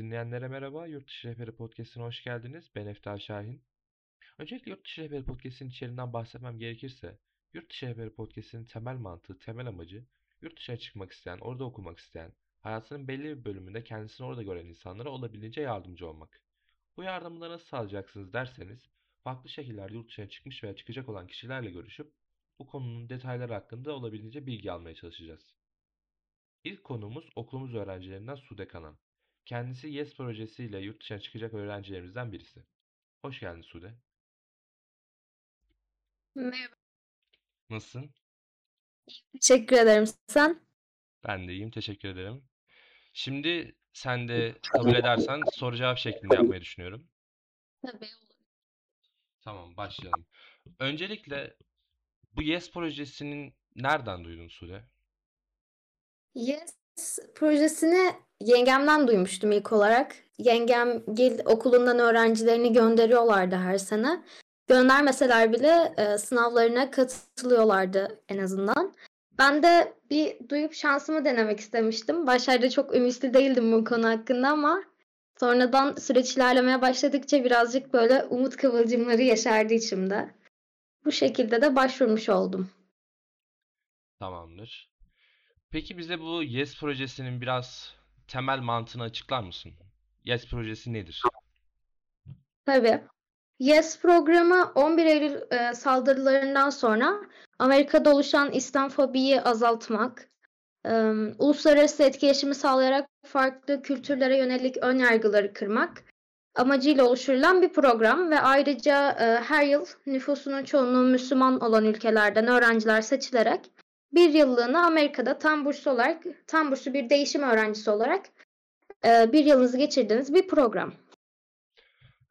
Dinleyenlere merhaba. Yurt Dışı Rehberi Podcast'ine hoş geldiniz. Ben Eftal Şahin. Öncelikle Yurt Dışı Rehberi Podcast'in içeriğinden bahsetmem gerekirse, Yurt Dışı Rehberi Podcast'in temel mantığı, temel amacı, yurt dışına çıkmak isteyen, orada okumak isteyen, hayatının belli bir bölümünde kendisini orada gören insanlara olabildiğince yardımcı olmak. Bu yardımı nasıl sağlayacaksınız derseniz, farklı şekillerde yurt dışına çıkmış veya çıkacak olan kişilerle görüşüp, bu konunun detayları hakkında olabildiğince bilgi almaya çalışacağız. İlk konumuz okulumuz öğrencilerinden Sude Kanan. Kendisi YES projesiyle yurt dışına çıkacak öğrencilerimizden birisi. Hoş geldin Sude. Merhaba. Nasılsın? Teşekkür ederim. Sen? Ben de iyiyim, teşekkür ederim. Şimdi sen de kabul edersen soru cevap şeklinde yapmayı düşünüyorum. Tabii olur. Tamam, başlayalım. Öncelikle bu YES projesinin nereden duydun Sude? Yes projesini yengemden duymuştum ilk olarak. Yengem Gil okulundan öğrencilerini gönderiyorlardı her sene. Göndermeseler bile e, sınavlarına katılıyorlardı en azından. Ben de bir duyup şansımı denemek istemiştim. Başlarda çok ümitli değildim bu konu hakkında ama sonradan süreç ilerlemeye başladıkça birazcık böyle umut kıvılcımları yaşardı içimde. Bu şekilde de başvurmuş oldum. Tamamdır. Peki bize bu YES projesinin biraz temel mantığını açıklar mısın? YES projesi nedir? Tabii. Yes programı 11 Eylül e, saldırılarından sonra Amerika'da oluşan İslamfobiyi azaltmak, e, uluslararası etkileşimi sağlayarak farklı kültürlere yönelik ön yargıları kırmak amacıyla oluşturulan bir program ve ayrıca e, her yıl nüfusunun çoğunluğu Müslüman olan ülkelerden öğrenciler seçilerek bir yıllığına Amerika'da tam burslu olarak, tam burslu bir değişim öğrencisi olarak e, bir yılınızı geçirdiğiniz bir program.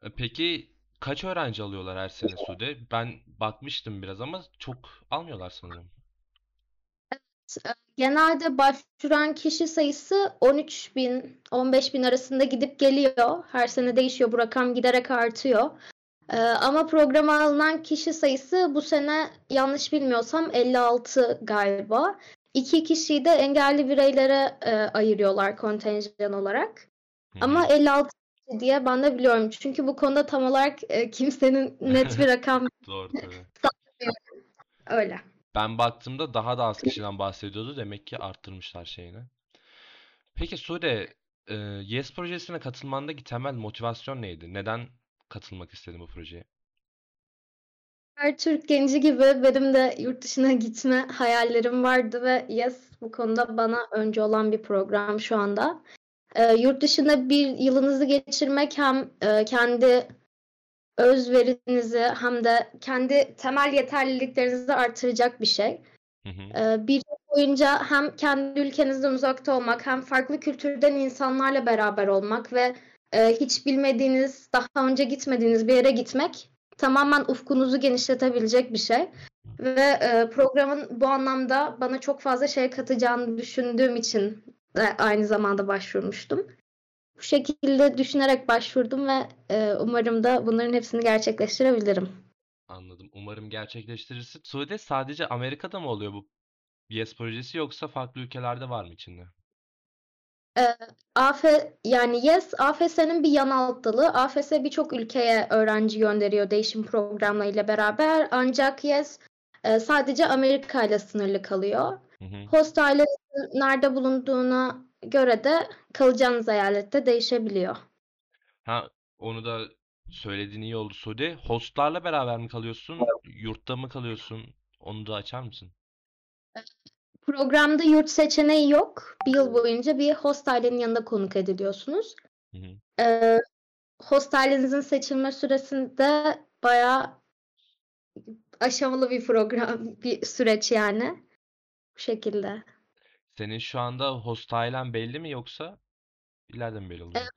E, Peki kaç öğrenci alıyorlar her sene Sude? Ben bakmıştım biraz ama çok almıyorlar sanırım. E, Genelde başvuran kişi sayısı 13 bin, 15 bin arasında gidip geliyor. Her sene değişiyor. Bu rakam giderek artıyor. Ee, ama programa alınan kişi sayısı bu sene yanlış bilmiyorsam 56 galiba. İki kişiyi de engelli bireylere e, ayırıyorlar kontenjan olarak. Hı Ama hı. 56 kişi diye ben de biliyorum. Çünkü bu konuda tam olarak e, kimsenin net bir rakam Doğru tabii. öyle. Ben baktığımda daha da az kişiden bahsediyordu. Demek ki arttırmışlar şeyini. Peki Sude, e, YES projesine katılmandaki temel motivasyon neydi? Neden katılmak istedin bu projeye? Her Türk genci gibi benim de yurt dışına gitme hayallerim vardı ve Yes bu konuda bana önce olan bir program şu anda. Ee, yurt dışında bir yılınızı geçirmek hem e, kendi özverinizi hem de kendi temel yeterliliklerinizi artıracak bir şey. Hı hı. Ee, bir yıl boyunca hem kendi ülkenizden uzakta olmak hem farklı kültürden insanlarla beraber olmak ve e, hiç bilmediğiniz, daha önce gitmediğiniz bir yere gitmek tamamen ufkunuzu genişletebilecek bir şey. Ve e, programın bu anlamda bana çok fazla şey katacağını düşündüğüm için de aynı zamanda başvurmuştum. Bu şekilde düşünerek başvurdum ve e, umarım da bunların hepsini gerçekleştirebilirim. Anladım. Umarım gerçekleştirirsin. Sude sadece Amerika'da mı oluyor bu YES projesi yoksa farklı ülkelerde var mı içinde? Ee, AF yani Yes AFS'nin bir yan alt dalı. AFS birçok ülkeye öğrenci gönderiyor değişim programlarıyla beraber. Ancak Yes e, sadece Amerika ile sınırlı kalıyor. Hı hı. Host ailesi nerede bulunduğuna göre de kalacağınız eyalette değişebiliyor. Ha, onu da söylediğin iyi oldu Sude. Hostlarla beraber mi kalıyorsun? Yurtta mı kalıyorsun? Onu da açar mısın? Programda yurt seçeneği yok. Bir yıl boyunca bir host ailenin yanında konuk ediliyorsunuz. Hı hı. Ee, host ailenizin seçilme süresinde bayağı aşamalı bir program, bir süreç yani. Bu şekilde. Senin şu anda host ailen belli mi yoksa ileride mi belli olacak?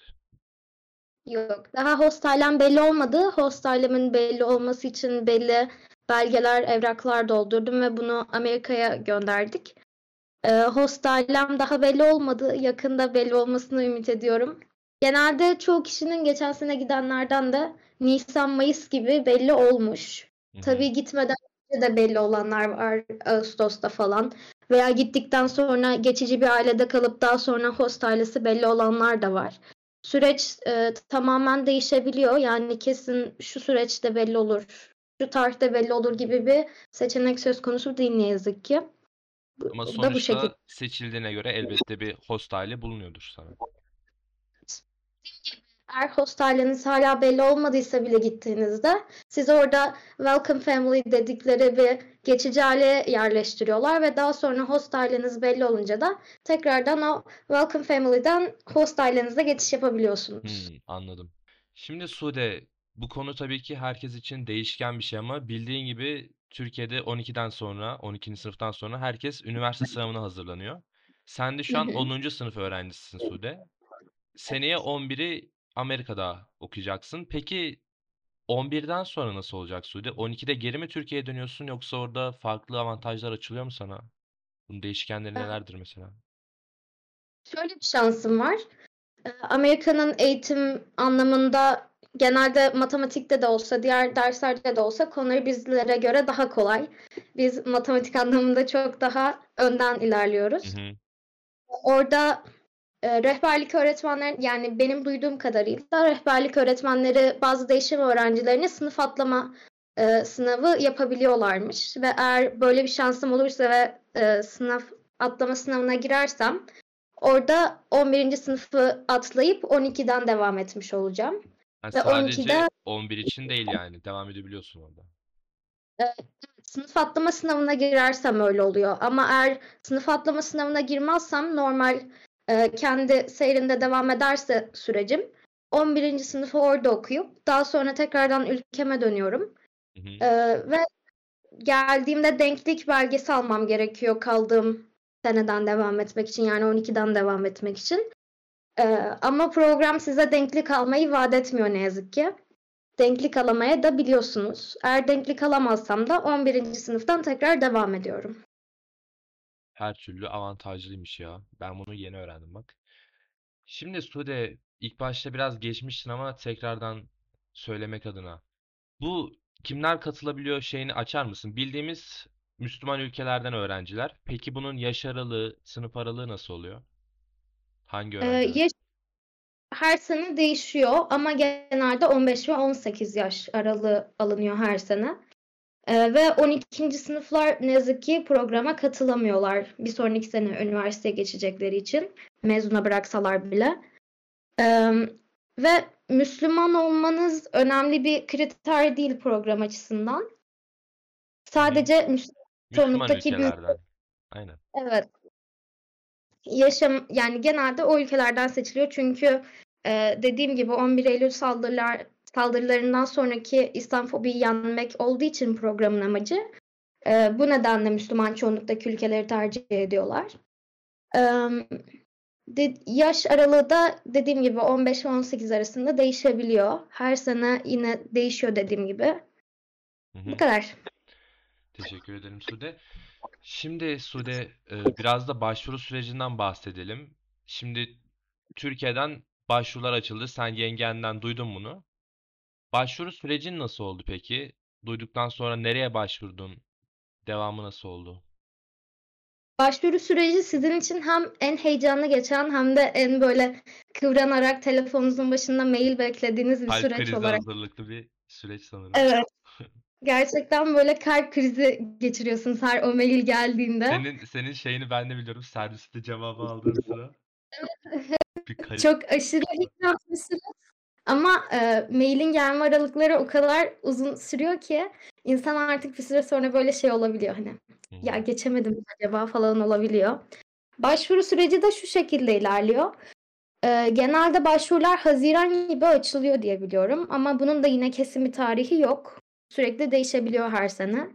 Yok. Daha host ailem belli olmadı. Host ailemin belli olması için belli belgeler, evraklar doldurdum ve bunu Amerika'ya gönderdik. Ee, host ailem daha belli olmadı. Yakında belli olmasını ümit ediyorum. Genelde çoğu kişinin geçen sene gidenlerden de Nisan-Mayıs gibi belli olmuş. Tabii gitmeden önce de belli olanlar var Ağustos'ta falan. Veya gittikten sonra geçici bir ailede kalıp daha sonra host ailesi belli olanlar da var. süreç e, tamamen değişebiliyor. Yani kesin şu süreçte belli olur, şu tarihte belli olur gibi bir seçenek söz konusu değil ne yazık ki. Ama da bu sonuçta şekilde. seçildiğine göre elbette bir host aile bulunuyordur sana. Eğer host aileniz hala belli olmadıysa bile gittiğinizde sizi orada welcome family dedikleri bir geçici aileye yerleştiriyorlar ve daha sonra host aileniz belli olunca da tekrardan o welcome family'den host ailenize geçiş yapabiliyorsunuz. Hmm, anladım. Şimdi Sude, bu konu tabii ki herkes için değişken bir şey ama bildiğin gibi Türkiye'de 12'den sonra, 12. sınıftan sonra herkes üniversite sınavına hazırlanıyor. Sen de şu an hı. 10. sınıf öğrencisisin Sude. Seneye 11'i Amerika'da okuyacaksın. Peki 11'den sonra nasıl olacak Sude? 12'de geri mi Türkiye'ye dönüyorsun yoksa orada farklı avantajlar açılıyor mu sana? Bunun değişkenleri nelerdir mesela? Şöyle bir şansım var. Amerika'nın eğitim anlamında genelde matematikte de olsa, diğer derslerde de olsa konuları bizlere göre daha kolay. Biz matematik anlamında çok daha önden Hı ilerliyoruz. hı. Orada e, rehberlik öğretmenler yani benim duyduğum kadarıyla rehberlik öğretmenleri bazı değişim öğrencilerine sınıf atlama e, sınavı yapabiliyorlarmış ve eğer böyle bir şansım olursa ve e, sınav atlama sınavına girersem orada 11. sınıfı atlayıp 12'den devam etmiş olacağım Ha, ve sadece 12'de 11 için değil yani. Devam edebiliyorsun orada. sınıf atlama sınavına girersem öyle oluyor ama eğer sınıf atlama sınavına girmezsem normal e, kendi seyrinde devam ederse sürecim 11. sınıfı orada okuyup daha sonra tekrardan ülkeme dönüyorum. Hı hı. E, ve geldiğimde denklik belgesi almam gerekiyor kaldığım seneden devam etmek için yani 12'den devam etmek için. E, ama program size denklik almayı vaat etmiyor ne yazık ki. Denklik alamaya da biliyorsunuz. Eğer denklik alamazsam da 11. sınıftan tekrar devam ediyorum. Her türlü avantajlıymış ya. Ben bunu yeni öğrendim bak. Şimdi Sude ilk başta biraz geçmiştin ama tekrardan söylemek adına. Bu kimler katılabiliyor şeyini açar mısın? Bildiğimiz Müslüman ülkelerden öğrenciler. Peki bunun yaş aralığı, sınıf aralığı nasıl oluyor? Hangi Ee, öğrenciler? yaş her sene değişiyor ama genelde 15 ve 18 yaş aralığı alınıyor her sene. Ee, ve 12. sınıflar ne yazık ki programa katılamıyorlar. Bir sonraki sene üniversiteye geçecekleri için mezuna bıraksalar bile. Ee, ve Müslüman olmanız önemli bir kriter değil program açısından. Sadece Müslüman Müslüman ülkelerden. Aynen. evet yaşam yani genelde o ülkelerden seçiliyor çünkü e, dediğim gibi 11 Eylül saldırılar saldırılarından sonraki İslamfobiyi yenmek olduğu için programın amacı e, bu nedenle Müslüman çoğunluktaki ülkeleri tercih ediyorlar. E, de- yaş aralığı da dediğim gibi 15 ve 18 arasında değişebiliyor. Her sene yine değişiyor dediğim gibi. Hı Bu hı. kadar. Teşekkür ederim Sude. Şimdi Sude e, biraz da başvuru sürecinden bahsedelim. Şimdi Türkiye'den başvurular açıldı. Sen yengenden duydun bunu. Başvuru sürecin nasıl oldu peki? Duyduktan sonra nereye başvurdun? Devamı nasıl oldu? Başvuru süreci sizin için hem en heyecanlı geçen hem de en böyle kıvranarak telefonunuzun başında mail beklediğiniz bir Kalp süreç krizi olarak. hazırlıklı bir süreç sanırım. Evet. Gerçekten böyle kalp krizi geçiriyorsunuz her o mail geldiğinde. Senin senin şeyini ben de biliyorum. Serviste cevabı aldığın sıra bir. Çok aşırı süreç. Ama e, mailin gelme aralıkları o kadar uzun sürüyor ki insan artık bir süre sonra böyle şey olabiliyor hani. Hı Ya geçemedim acaba falan olabiliyor. Başvuru süreci de şu şekilde ilerliyor. Ee, genelde başvurular Haziran gibi açılıyor diye biliyorum. Ama bunun da yine kesin bir tarihi yok. Sürekli değişebiliyor her sene.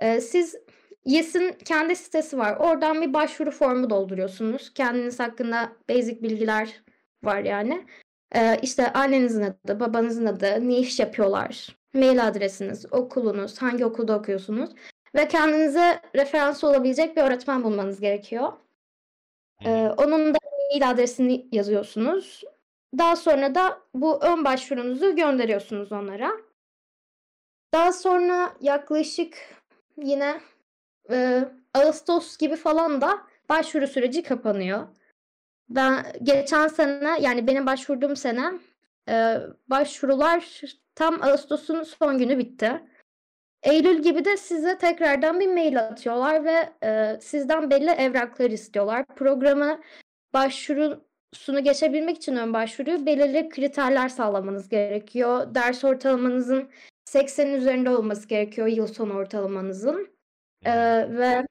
Ee, siz YES'in kendi sitesi var. Oradan bir başvuru formu dolduruyorsunuz. Kendiniz hakkında basic bilgiler var yani. Ee, işte annenizin adı, babanızın adı, ne iş yapıyorlar, mail adresiniz, okulunuz, hangi okulda okuyorsunuz ve kendinize referans olabilecek bir öğretmen bulmanız gerekiyor. Ee, onun da mail adresini yazıyorsunuz. Daha sonra da bu ön başvurunuzu gönderiyorsunuz onlara. Daha sonra yaklaşık yine e, Ağustos gibi falan da başvuru süreci kapanıyor. Ben geçen sene yani benim başvurduğum sene e, başvurular tam Ağustos'un son günü bitti. Eylül gibi de size tekrardan bir mail atıyorlar ve e, sizden belli evraklar istiyorlar. Programı başvurusunu geçebilmek için ön başvuruyu belirli kriterler sağlamanız gerekiyor. Ders ortalamanızın 80'in üzerinde olması gerekiyor yıl sonu ortalamanızın. E, ve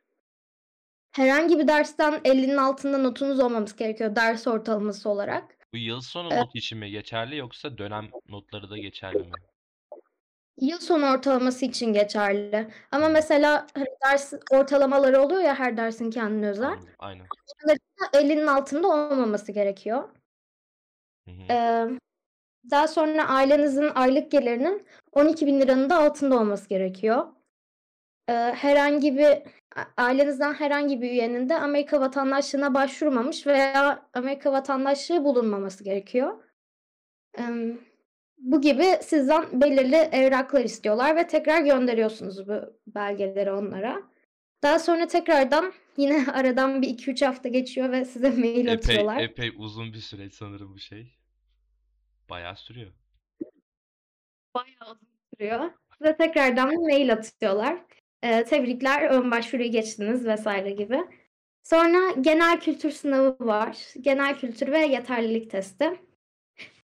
herhangi bir dersten 50'nin altında notunuz olmaması gerekiyor ders ortalaması olarak. Bu yıl sonu Evet. not için mi geçerli yoksa dönem notları da geçerli mi? Yıl sonu ortalaması için geçerli. Ama mesela hani ders ortalamaları oluyor ya her dersin kendine özel. Anladım, Aynen. 50'nin altında olmaması gerekiyor. Hı hı. Ee, daha sonra ailenizin aylık gelirinin 12 bin liranın da altında olması gerekiyor. Ee, herhangi bir ailenizden herhangi bir üyenin de Amerika vatandaşlığına başvurmamış veya Amerika vatandaşlığı bulunmaması gerekiyor. Ee, bu gibi sizden belirli evraklar istiyorlar ve tekrar gönderiyorsunuz bu belgeleri onlara. Daha sonra tekrardan yine aradan bir 2-3 hafta geçiyor ve size mail Epey atıyorlar. epey uzun bir süreç sanırım bu şey. Bayağı sürüyor. Bayağı uzun sürüyor. Size tekrardan bir mail atıyorlar. Ee, tebrikler, ön başvuruyu geçtiniz vesaire gibi. Sonra genel kültür sınavı var. Genel kültür ve yeterlilik testi.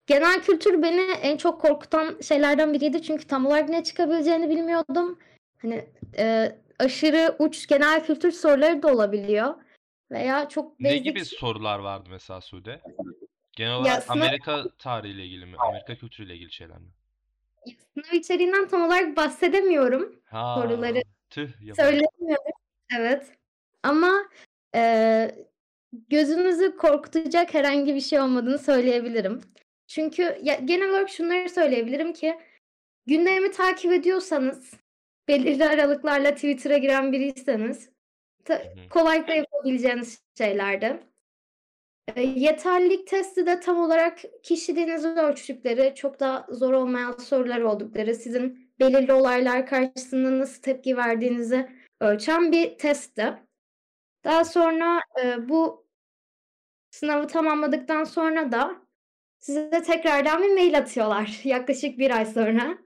Genel kültür beni en çok korkutan şeylerden biriydi. Çünkü tam olarak ne çıkabileceğini bilmiyordum. Hani e, aşırı uç genel kültür soruları da olabiliyor. Veya çok Ne basic gibi sorular vardı mesela Sude? Genel olarak sınav, Amerika tarihiyle ilgili mi? Amerika kültürüyle ilgili şeyler mi? sınav içeriğinden tam olarak bahsedemiyorum. Soruları Ha, tüh yapamadım. söyleyemiyorum. Evet. Ama e, gözünüzü korkutacak herhangi bir şey olmadığını söyleyebilirim. Çünkü ya, genel olarak şunları söyleyebilirim ki gündemi takip ediyorsanız, belirli aralıklarla Twitter'a giren biriyseniz ta- Hı hı. kolaylıkla yapabileceğiniz şeylerdi. E, yeterlilik testi de tam olarak kişiliğinizi ölçtükleri, çok da zor olmayan sorular oldukları, sizin belirli olaylar karşısında nasıl tepki verdiğinizi ölçen bir testti. Daha sonra e, bu sınavı tamamladıktan sonra da size tekrardan bir mail atıyorlar yaklaşık bir ay sonra.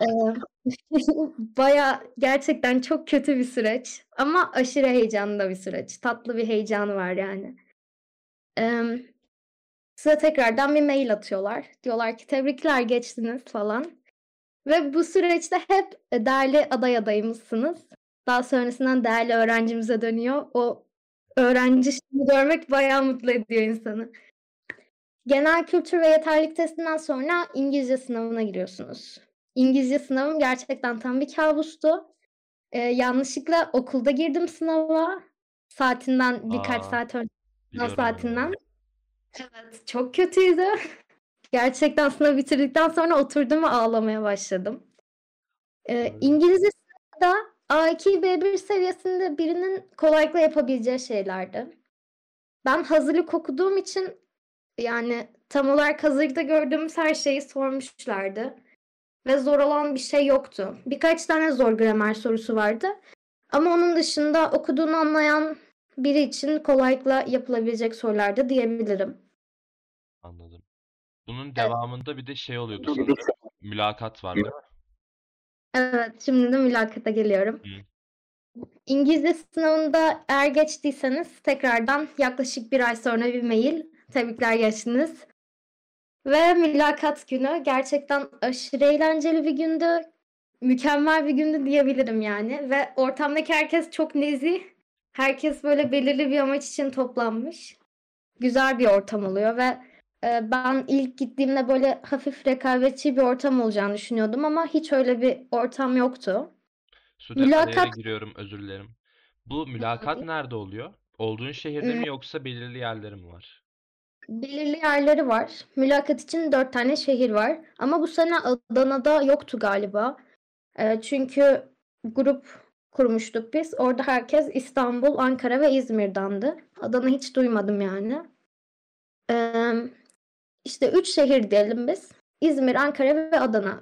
E, Baya gerçekten çok kötü bir süreç ama aşırı heyecanlı bir süreç. Tatlı bir heyecanı var yani. Size tekrardan bir mail atıyorlar. Diyorlar ki tebrikler geçtiniz falan. Ve bu süreçte hep değerli aday adayımızsınız. Daha sonrasından değerli öğrencimize dönüyor. O öğrenci şimdi görmek bayağı mutlu ediyor insanı. Genel kültür ve yeterlilik testinden sonra İngilizce sınavına giriyorsunuz. İngilizce sınavım gerçekten tam bir kabustu. Ee, yanlışlıkla okulda girdim sınava. Saatinden birkaç Aa, saat önce biliyorum saatinden. Evet, çok kötüydü. Gerçekten sınav bitirdikten sonra oturdum ve ağlamaya başladım. Ee. İngilizce sınavda A2 B1 seviyesinde birinin kolaylıkla yapabileceği şeylerdi. Ben hazırlık okuduğum için yani tam olarak hazırlıkta gördüğümüz her şeyi sormuşlardı. Ve zor olan bir şey yoktu. Birkaç tane zor gramer sorusu vardı. Ama onun dışında okuduğunu anlayan biri için kolaylıkla yapılabilecek sorulardı diyebilirim. Anladım. Bunun Evet. devamında bir de şey oluyordu sanırım. Mülakat var değil mi? Evet, şimdi de mülakata geliyorum. Hı. İngilizce sınavında eğer geçtiyseniz tekrardan yaklaşık bir ay sonra bir mail. Tebrikler geçtiniz. Ve mülakat günü gerçekten aşırı eğlenceli bir gündü. Mükemmel bir gündü diyebilirim yani. Ve ortamdaki herkes çok nezih. Herkes böyle belirli bir amaç için toplanmış. Güzel bir ortam oluyor ve e, ben ilk gittiğimde böyle hafif rekabetçi bir ortam olacağını düşünüyordum ama hiç öyle bir ortam yoktu. Sude araya Mülakat giriyorum özür dilerim. Bu mülakat nerede oluyor? Olduğun şehirde mi yoksa belirli yerleri mi var? belirli yerleri var. Mülakat için dört tane şehir var. Ama bu sene Adana'da yoktu galiba. E, çünkü grup kurmuştuk biz. Orada herkes İstanbul, Ankara ve İzmir'dandı. Adana hiç duymadım yani. E, işte üç şehir diyelim biz. İzmir, Ankara ve Adana.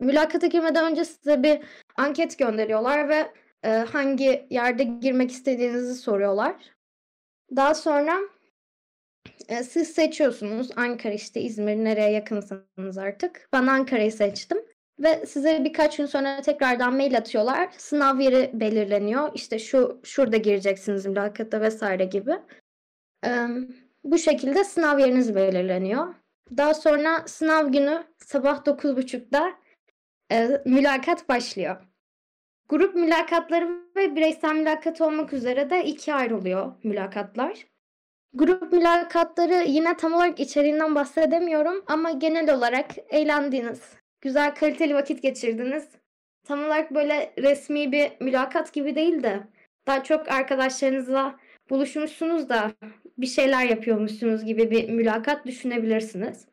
Mülakata girmeden önce size bir anket gönderiyorlar ve e, hangi yerde girmek istediğinizi soruyorlar. Daha sonra E, siz seçiyorsunuz Ankara işte İzmir nereye yakınsanız artık. Ben Ankara'yı seçtim. Ve size birkaç gün sonra tekrardan mail atıyorlar. Sınav yeri belirleniyor. İşte şu şurada gireceksiniz mülakatta vesaire gibi. Ee, bu şekilde sınav yeriniz belirleniyor. Daha sonra sınav günü sabah 9.30'da e, mülakat başlıyor. Grup mülakatları ve bireysel mülakat olmak üzere de ikiye ayrılıyor mülakatlar. Grup mülakatları yine tam olarak içeriğinden bahsedemiyorum ama genel olarak eğlendiğiniz, güzel kaliteli vakit geçirdiniz. Tam olarak böyle resmi bir mülakat gibi değil de daha çok arkadaşlarınızla buluşmuşsunuz da bir şeyler yapıyormuşsunuz gibi bir mülakat düşünebilirsiniz.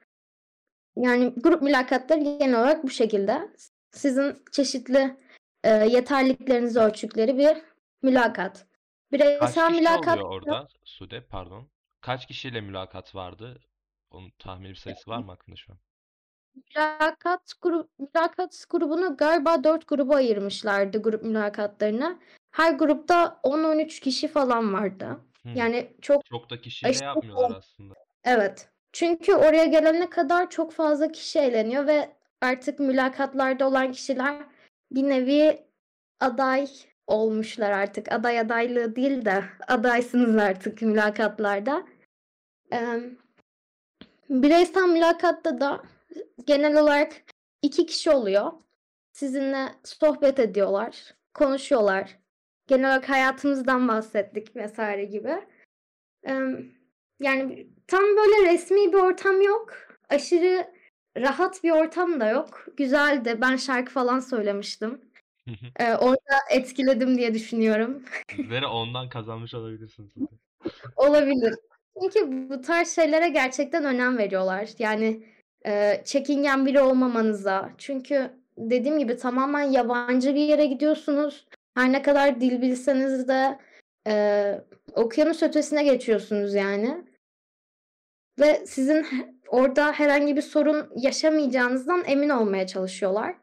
Yani grup mülakatları genel olarak bu şekilde. Sizin çeşitli e, yeterliliklerinizi ölçtükleri bir mülakat. Kaç Bireysel kişi mülakat oluyor orada Sude pardon. Kaç kişiyle mülakat vardı? Onun tahmini bir sayısı var mı aklında şu an? Mülakat grup mülakat grubunu galiba dört gruba ayırmışlardı grup mülakatlarını. Her grupta 10-13 kişi falan vardı. Hmm. Yani çok Çok da kişiyle aşırı yapmıyorlar aslında. Evet. Çünkü oraya gelene kadar çok fazla kişi eğleniyor ve artık mülakatlarda olan kişiler bir nevi aday olmuşlar artık. Aday adaylığı değil de adaysınız artık mülakatlarda. Ee, bireysel mülakatta da genel olarak iki kişi oluyor. Sizinle sohbet ediyorlar, konuşuyorlar. Genel olarak hayatımızdan bahsettik vesaire gibi. Yani tam böyle resmi bir ortam yok. Aşırı rahat bir ortam da yok. Güzeldi. Ben şarkı falan söylemiştim. Ee, orada etkiledim diye düşünüyorum. Sizlere ondan kazanmış olabilirsiniz. Olabilir. Çünkü bu tarz şeylere gerçekten önem veriyorlar. Yani e, çekingen biri olmamanıza. Çünkü dediğim gibi tamamen yabancı bir yere gidiyorsunuz. Her ne kadar dil bilseniz de e, okyanus ötesine geçiyorsunuz yani. Ve sizin orada herhangi bir sorun yaşamayacağınızdan emin olmaya çalışıyorlar.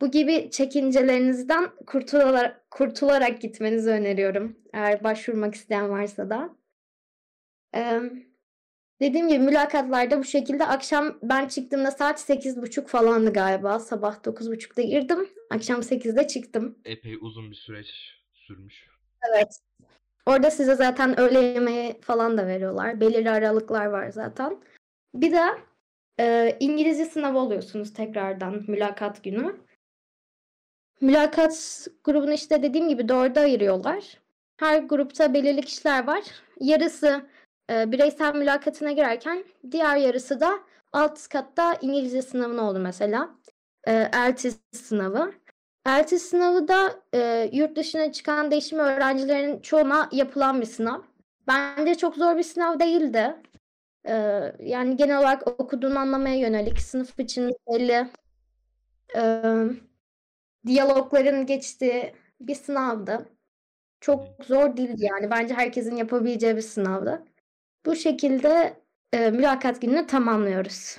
Bu gibi çekincelerinizden kurtularak, kurtularak gitmenizi öneriyorum. Eğer başvurmak isteyen varsa da. Ee, dediğim gibi mülakatlarda bu şekilde akşam ben çıktığımda saat 8.30 falandı galiba. Sabah 9.30'da girdim. Akşam 8'de çıktım. Epey uzun bir süreç sürmüş. Evet. Orada size zaten öğle yemeği falan da veriyorlar. Belirli aralıklar var zaten. Bir de e, İngilizce sınavı oluyorsunuz tekrardan mülakat günü. Mülakat grubunu işte dediğim gibi dörde ayırıyorlar. Her grupta belirli kişiler var. Yarısı e, bireysel mülakatına girerken diğer yarısı da alt katta İngilizce sınavına oldu mesela. E, sınavı. ELTIS sınavı da e, yurt dışına çıkan değişim öğrencilerin çoğuna yapılan bir sınav. Bence çok zor bir sınav değildi. E, yani genel olarak okuduğunu anlamaya yönelik sınıf için belli e, diyalogların geçtiği bir sınavdı. Çok zor değildi yani. Bence herkesin yapabileceği bir sınavdı. Bu şekilde e, mülakat gününü tamamlıyoruz.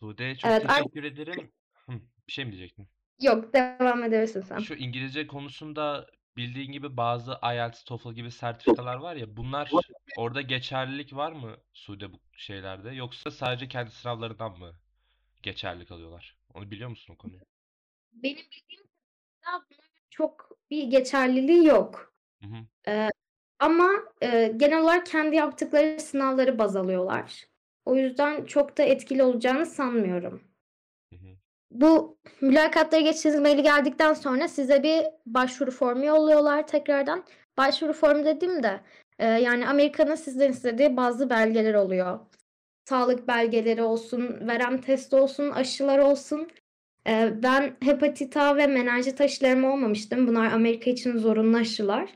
Sude çok Evet, teşekkür ederim. Hı, bir şey mi diyecektin? Yok, devam edebilirsin sen. Şu İngilizce konusunda bildiğin gibi bazı IELTS, TOEFL gibi sertifikalar var ya bunlar orada geçerlilik var mı Sude bu şeylerde yoksa sadece kendi sınavlarından mı geçerlilik alıyorlar? Onu biliyor musun o konuyu? Benim bildiğim çok bir geçerliliği yok. Hı hı. Ama e, genel olarak kendi yaptıkları sınavları baz alıyorlar. O yüzden çok da etkili olacağını sanmıyorum. Hı hı. Bu mülakatları geçtiğiniz maili geldikten sonra size bir başvuru formu yolluyorlar tekrardan. Başvuru formu dediğimde e, yani Amerika'nın sizden istediği bazı belgeler oluyor. Sağlık belgeleri olsun, verem testi olsun, aşılar olsun. E, ben hepatit A ve menenjit aşılarım olmamıştım. Bunlar Amerika için zorunlu aşılar.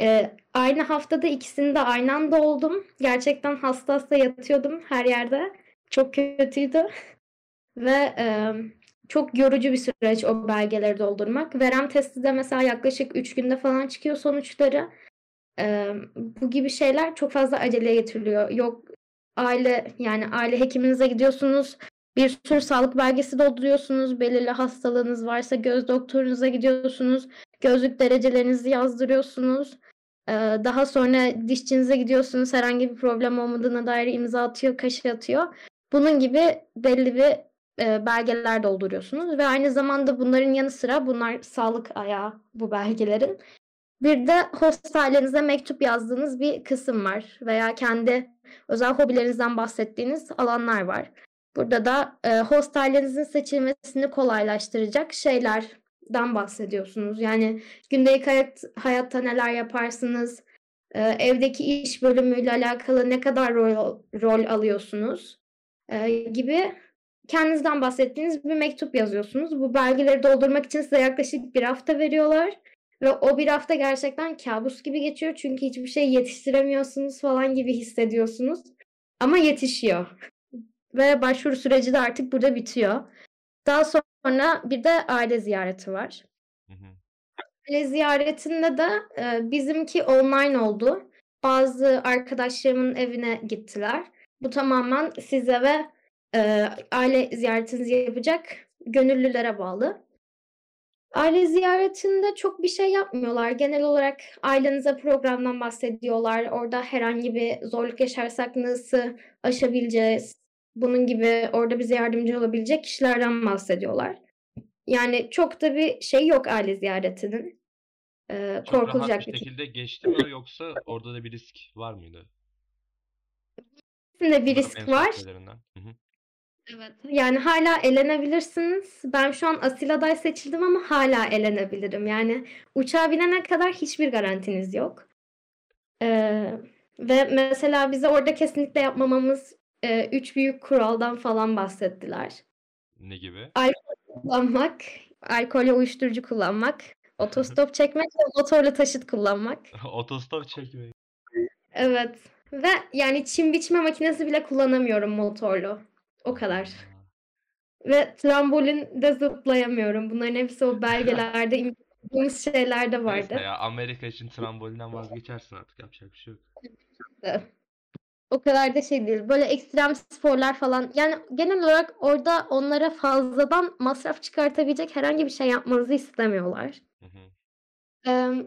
E, aynı haftada ikisini de aynı anda oldum. Gerçekten hasta hasta yatıyordum her yerde. Çok kötüydü. Ve e, çok yorucu bir süreç o belgeleri doldurmak. Verem testi de mesela yaklaşık 3 günde falan çıkıyor sonuçları. E, bu gibi şeyler çok fazla aceleye getiriliyor. Yok aile yani aile hekiminize gidiyorsunuz. Bir sürü sağlık belgesi dolduruyorsunuz. Belirli hastalığınız varsa göz doktorunuza gidiyorsunuz. Gözlük derecelerinizi yazdırıyorsunuz. Daha sonra dişçinize gidiyorsunuz herhangi bir problem olmadığına dair imza atıyor, kaşı atıyor. Bunun gibi belli bir belgeler dolduruyorsunuz ve aynı zamanda bunların yanı sıra bunlar sağlık ayağı bu belgelerin. Bir de host ailenize mektup yazdığınız bir kısım var veya kendi özel hobilerinizden bahsettiğiniz alanlar var. Burada da e, host ailenizin seçilmesini kolaylaştıracak şeylerden bahsediyorsunuz. Yani gündelik hayat, hayatta neler yaparsınız, e, evdeki iş bölümüyle alakalı ne kadar rol, rol alıyorsunuz e, gibi kendinizden bahsettiğiniz bir mektup yazıyorsunuz. Bu belgeleri doldurmak için size yaklaşık bir hafta veriyorlar. Ve o bir hafta gerçekten kabus gibi geçiyor. Çünkü hiçbir şey yetiştiremiyorsunuz falan gibi hissediyorsunuz. Ama yetişiyor. Ve başvuru süreci de artık burada bitiyor. Daha sonra bir de aile ziyareti var. Aile ziyaretinde de e, bizimki online oldu. Bazı arkadaşlarımın evine gittiler. Bu tamamen size ve e, aile ziyaretinizi yapacak gönüllülere bağlı. Aile ziyaretinde çok bir şey yapmıyorlar. Genel olarak ailenize programdan bahsediyorlar. Orada herhangi bir zorluk yaşarsak nasıl aşabileceğiz? Bunun gibi orada bize yardımcı olabilecek kişilerden bahsediyorlar. Yani çok da bir şey yok aile ziyaretinin. Ee, Çok korkulacak rahat bir bir şekilde geçti mi yoksa orada da bir risk var mıydı? Kesinlikle bir risk en var. şeylerinden. Hı hı. Evet. Yani hala elenebilirsiniz. Ben şu an asil aday seçildim ama hala elenebilirim. Yani uçağa binene kadar hiçbir garantiniz yok. Ee, ve mesela bize orada kesinlikle yapmamamız e, üç büyük kuraldan falan bahsettiler. Ne gibi? Alkol kullanmak, alkol ve uyuşturucu kullanmak, otostop çekmek ve motorlu taşıt kullanmak. Otostop çekmeyi. Evet. Ve yani çim biçme makinesi bile kullanamıyorum motorlu. O kadar. Ve trambolinde zıplayamıyorum. Bunların hepsi o belgelerde imzaladığımız şeylerde vardı. Neyse ya Amerika için trambolinden vazgeçersin artık yapacak bir şey yok. O kadar da şey değil. Böyle ekstrem sporlar falan. Yani genel olarak orada onlara fazladan masraf çıkartabilecek herhangi bir şey yapmanızı istemiyorlar. Hı hı. Eee,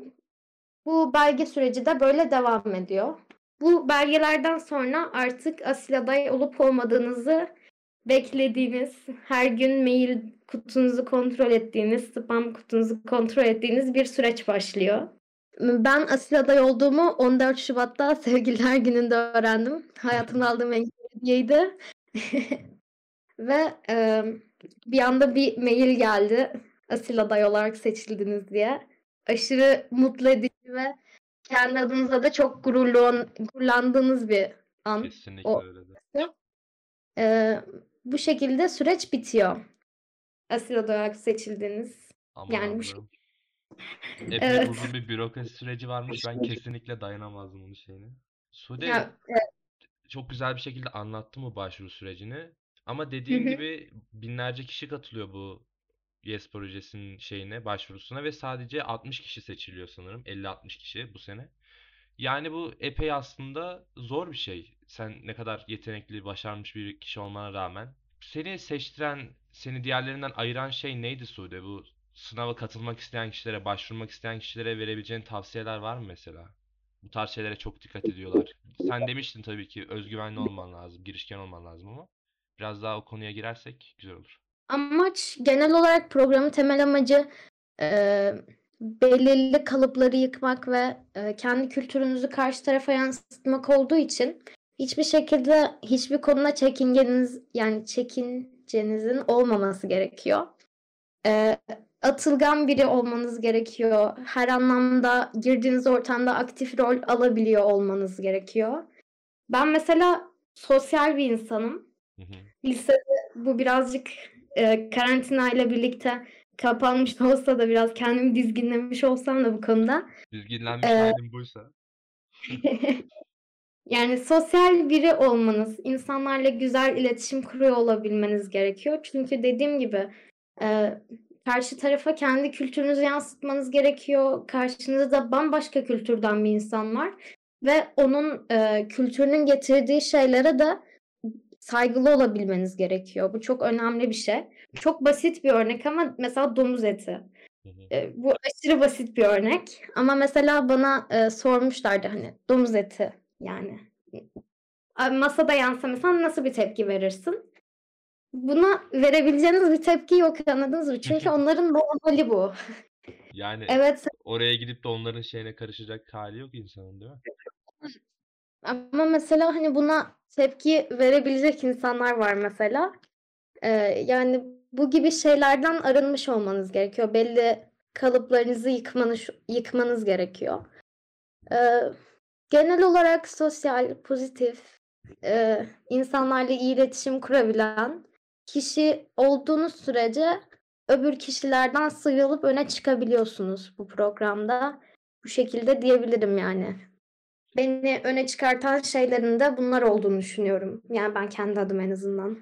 bu belge süreci de böyle devam ediyor. Bu belgelerden sonra artık asil aday olup olmadığınızı beklediğiniz, her gün mail kutunuzu kontrol ettiğiniz, spam kutunuzu kontrol ettiğiniz bir süreç başlıyor. Ben asil aday olduğumu 14 Şubat'ta Sevgililer Günü'nde öğrendim. Hayatımda aldığım en güzel hediyeydi. Ve e, bir anda bir mail geldi. Asil aday olarak seçildiniz diye. Aşırı mutlu edici ve kendi adınıza da çok gururlu, gururlandığınız bir an. Kesinlikle O- öyle de. E, bu şekilde süreç bitiyor. Asil aday olarak seçildiniz. Aman Yani bu Allah'ım. Epey Evet. uzun bir bürokrasi süreci varmış. Ben kesinlikle dayanamazdım bunun şeyine. Sude Ya, çok güzel bir şekilde anlattı bu başvuru sürecini. Ama dediğin Hı hı. gibi binlerce kişi katılıyor bu YES projesinin şeyine, başvurusuna ve sadece 60 kişi seçiliyor sanırım. 50-60 kişi bu sene. Yani bu epey aslında zor bir şey. Sen ne kadar yetenekli, başarmış bir kişi olmana rağmen. Seni seçtiren, seni diğerlerinden ayıran şey neydi Sude? Bu sınava katılmak isteyen kişilere, başvurmak isteyen kişilere verebileceğin tavsiyeler var mı mesela? Bu tarz şeylere çok dikkat ediyorlar. Sen demiştin tabii ki özgüvenli olman lazım, girişken olman lazım ama biraz daha o konuya girersek güzel olur. Amaç genel olarak programın temel amacı e, belirli kalıpları yıkmak ve e, kendi kültürünüzü karşı tarafa yansıtmak olduğu için hiçbir şekilde hiçbir konuda çekingeniz yani çekincenizin olmaması gerekiyor. E, atılgan biri olmanız gerekiyor. Her anlamda girdiğiniz ortamda aktif rol alabiliyor olmanız gerekiyor. Ben mesela sosyal bir insanım. Hı hı. Lisede bu birazcık e, karantina ile birlikte kapanmış olsa da biraz kendimi dizginlemiş olsam da bu konuda. Dizginlenmiş Ee, halin buysa. Yani sosyal biri olmanız, insanlarla güzel iletişim kuruyor olabilmeniz gerekiyor. Çünkü dediğim gibi e, karşı tarafa kendi kültürünüzü yansıtmanız gerekiyor. Karşınızda bambaşka kültürden bir insan var ve onun e, kültürünün getirdiği şeylere de saygılı olabilmeniz gerekiyor. Bu çok önemli bir şey. Çok basit bir örnek ama mesela domuz eti. Eee, bu aşırı basit bir örnek ama mesela bana, eee, sormuşlardı, hani, domuz eti, yani, masada yense mesela nasıl bir tepki verirsin? Buna verebileceğiniz bir tepki yok, anladınız mı? Çünkü onların normali bu. Yani Evet. oraya gidip de onların şeyine karışacak hâli yok insanın, değil mi? Ama mesela, hani, buna tepki verebilecek insanlar var mesela. Eee, yani, bu gibi şeylerden arınmış olmanız gerekiyor. Belli kalıplarınızı yıkmanış yıkmanız gerekiyor. Eee, genel olarak sosyal, pozitif, eee, insanlarla iyi iletişim kurabilen kişi olduğunuz sürece öbür kişilerden sıyrılıp öne çıkabiliyorsunuz bu programda. Bu şekilde diyebilirim yani. Beni öne çıkartan şeylerin de bunlar olduğunu düşünüyorum. Yani ben kendi adıma en azından.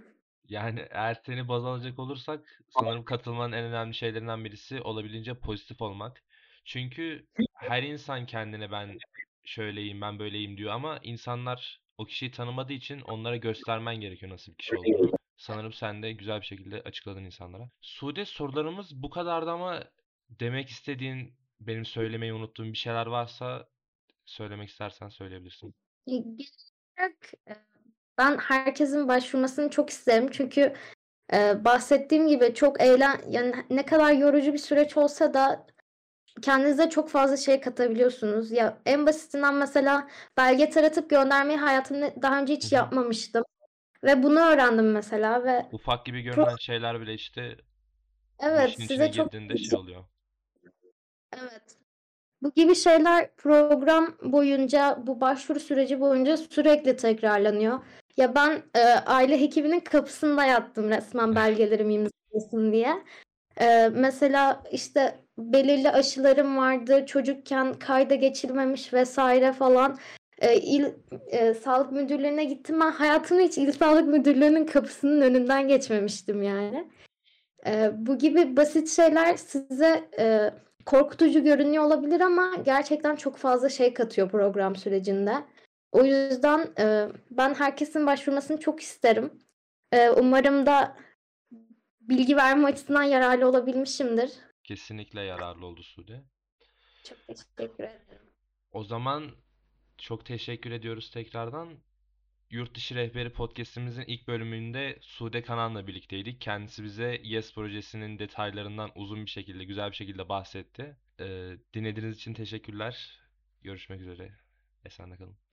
Yani eğer seni baz alacak olursak sanırım katılmanın en önemli şeylerinden birisi olabildiğince pozitif olmak. Çünkü her insan kendine ben şöyleyim, ben böyleyim diyor ama insanlar o kişiyi tanımadığı için onlara göstermen gerekiyor nasıl bir kişi olduğunu. Sanırım sen de güzel bir şekilde açıkladın insanlara. Sude sorularımız bu kadardı ama demek istediğin, benim söylemeyi unuttuğum bir şeyler varsa söylemek istersen söyleyebilirsin. Genel olarak, eee, ben herkesin başvurmasını çok isterim. Çünkü, eee, bahsettiğim gibi çok eğlen yani ne kadar yorucu bir süreç olsa da kendinize çok fazla şey katabiliyorsunuz. Ya, en basitinden mesela belge taratıp göndermeyi hayatımda daha önce hiç yapmamıştım ve bunu öğrendim mesela ve Ufak gibi pro görünen şeyler bile işte Evet, işin size çok girdiğinde şey oluyor. Evet. Bu gibi şeyler program boyunca, bu başvuru süreci boyunca sürekli tekrarlanıyor. Ya, ben, eee, aile hekiminin kapısında yattım resmen belgelerimi imzalasın diye. Eee, mesela, işte, belirli aşılarım vardı, çocukken kayda geçilmemiş vs. falan. Eee, il eee, sağlık müdürlüğüne gittim. Ben hayatımda hiç il sağlık müdürlüğünün kapısının önünden geçmemiştim yani. Eee, bu gibi basit şeyler size, eee, korkutucu görünüyor olabilir ama gerçekten çok fazla şey katıyor program sürecinde. O yüzden, eee, ben herkesin başvurmasını çok isterim. Eee, umarım da bilgi verme açısından yararlı olabilmişimdir. Kesinlikle yararlı oldu Sude. Çok teşekkür ederim. O zaman çok teşekkür ediyoruz tekrardan. Yurtdışı Rehberi podcast'imizin ilk bölümünde Sude Kanan'la birlikteydik. Kendisi bize YES projesinin detaylarından uzun bir şekilde, güzel bir şekilde bahsetti. Ee, dinlediğiniz için teşekkürler. Görüşmek üzere. Esenle kalın.